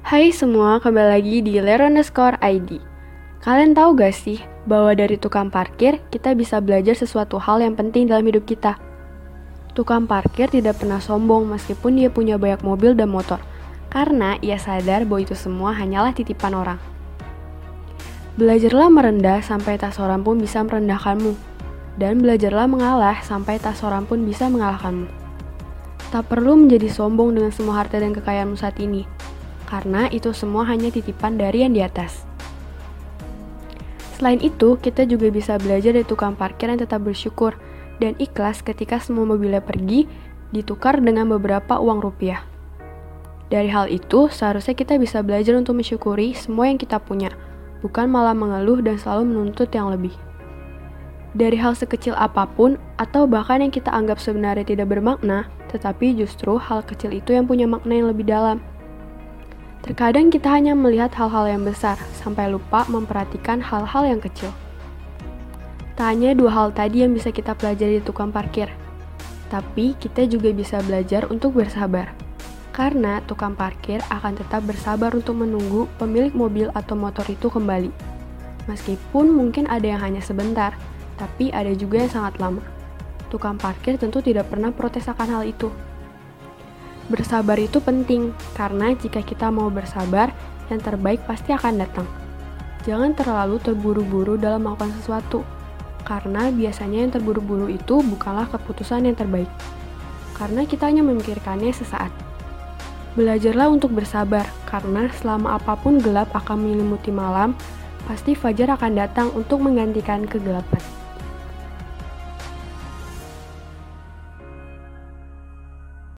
Hai semua, kembali lagi di Leronescore ID. Kalian tahu gak sih bahwa dari tukang parkir kita bisa belajar sesuatu hal yang penting dalam hidup kita? Tukang parkir tidak pernah sombong meskipun dia punya banyak mobil dan motor, karena ia sadar bahwa itu semua hanyalah titipan orang. Belajarlah merendah sampai tak seorang pun bisa merendahkanmu, dan belajarlah mengalah sampai tak seorang pun bisa mengalahkanmu. Tak perlu menjadi sombong dengan semua harta dan kekayaanmu saat ini, karena itu semua hanya titipan dari yang di atas. Selain itu, kita juga bisa belajar dari tukang parkir yang tetap bersyukur dan ikhlas ketika semua mobilnya pergi ditukar dengan beberapa uang rupiah. Dari hal itu, seharusnya kita bisa belajar untuk mensyukuri semua yang kita punya, bukan malah mengeluh dan selalu menuntut yang lebih. Dari hal sekecil apa pun, atau bahkan yang kita anggap sebenarnya tidak bermakna, tetapi justru hal kecil itu yang punya makna yang lebih dalam. Terkadang kita hanya melihat hal-hal yang besar, sampai lupa memperhatikan hal-hal yang kecil. Tak hanya dua hal tadi yang bisa kita pelajari di tukang parkir, tapi kita juga bisa belajar untuk bersabar. Karena tukang parkir akan tetap bersabar untuk menunggu pemilik mobil atau motor itu kembali. Meskipun mungkin ada yang hanya sebentar, tapi ada juga yang sangat lama. Tukang parkir tentu tidak pernah protes akan hal itu. Bersabar itu penting, karena jika kita mau bersabar, yang terbaik pasti akan datang. Jangan terlalu terburu-buru dalam melakukan sesuatu, karena biasanya yang terburu-buru itu bukanlah keputusan yang terbaik. Karena kita hanya memikirkannya sesaat. Belajarlah untuk bersabar, karena selama apa pun gelap akan menyelimuti malam, pasti fajar akan datang untuk menggantikan kegelapan.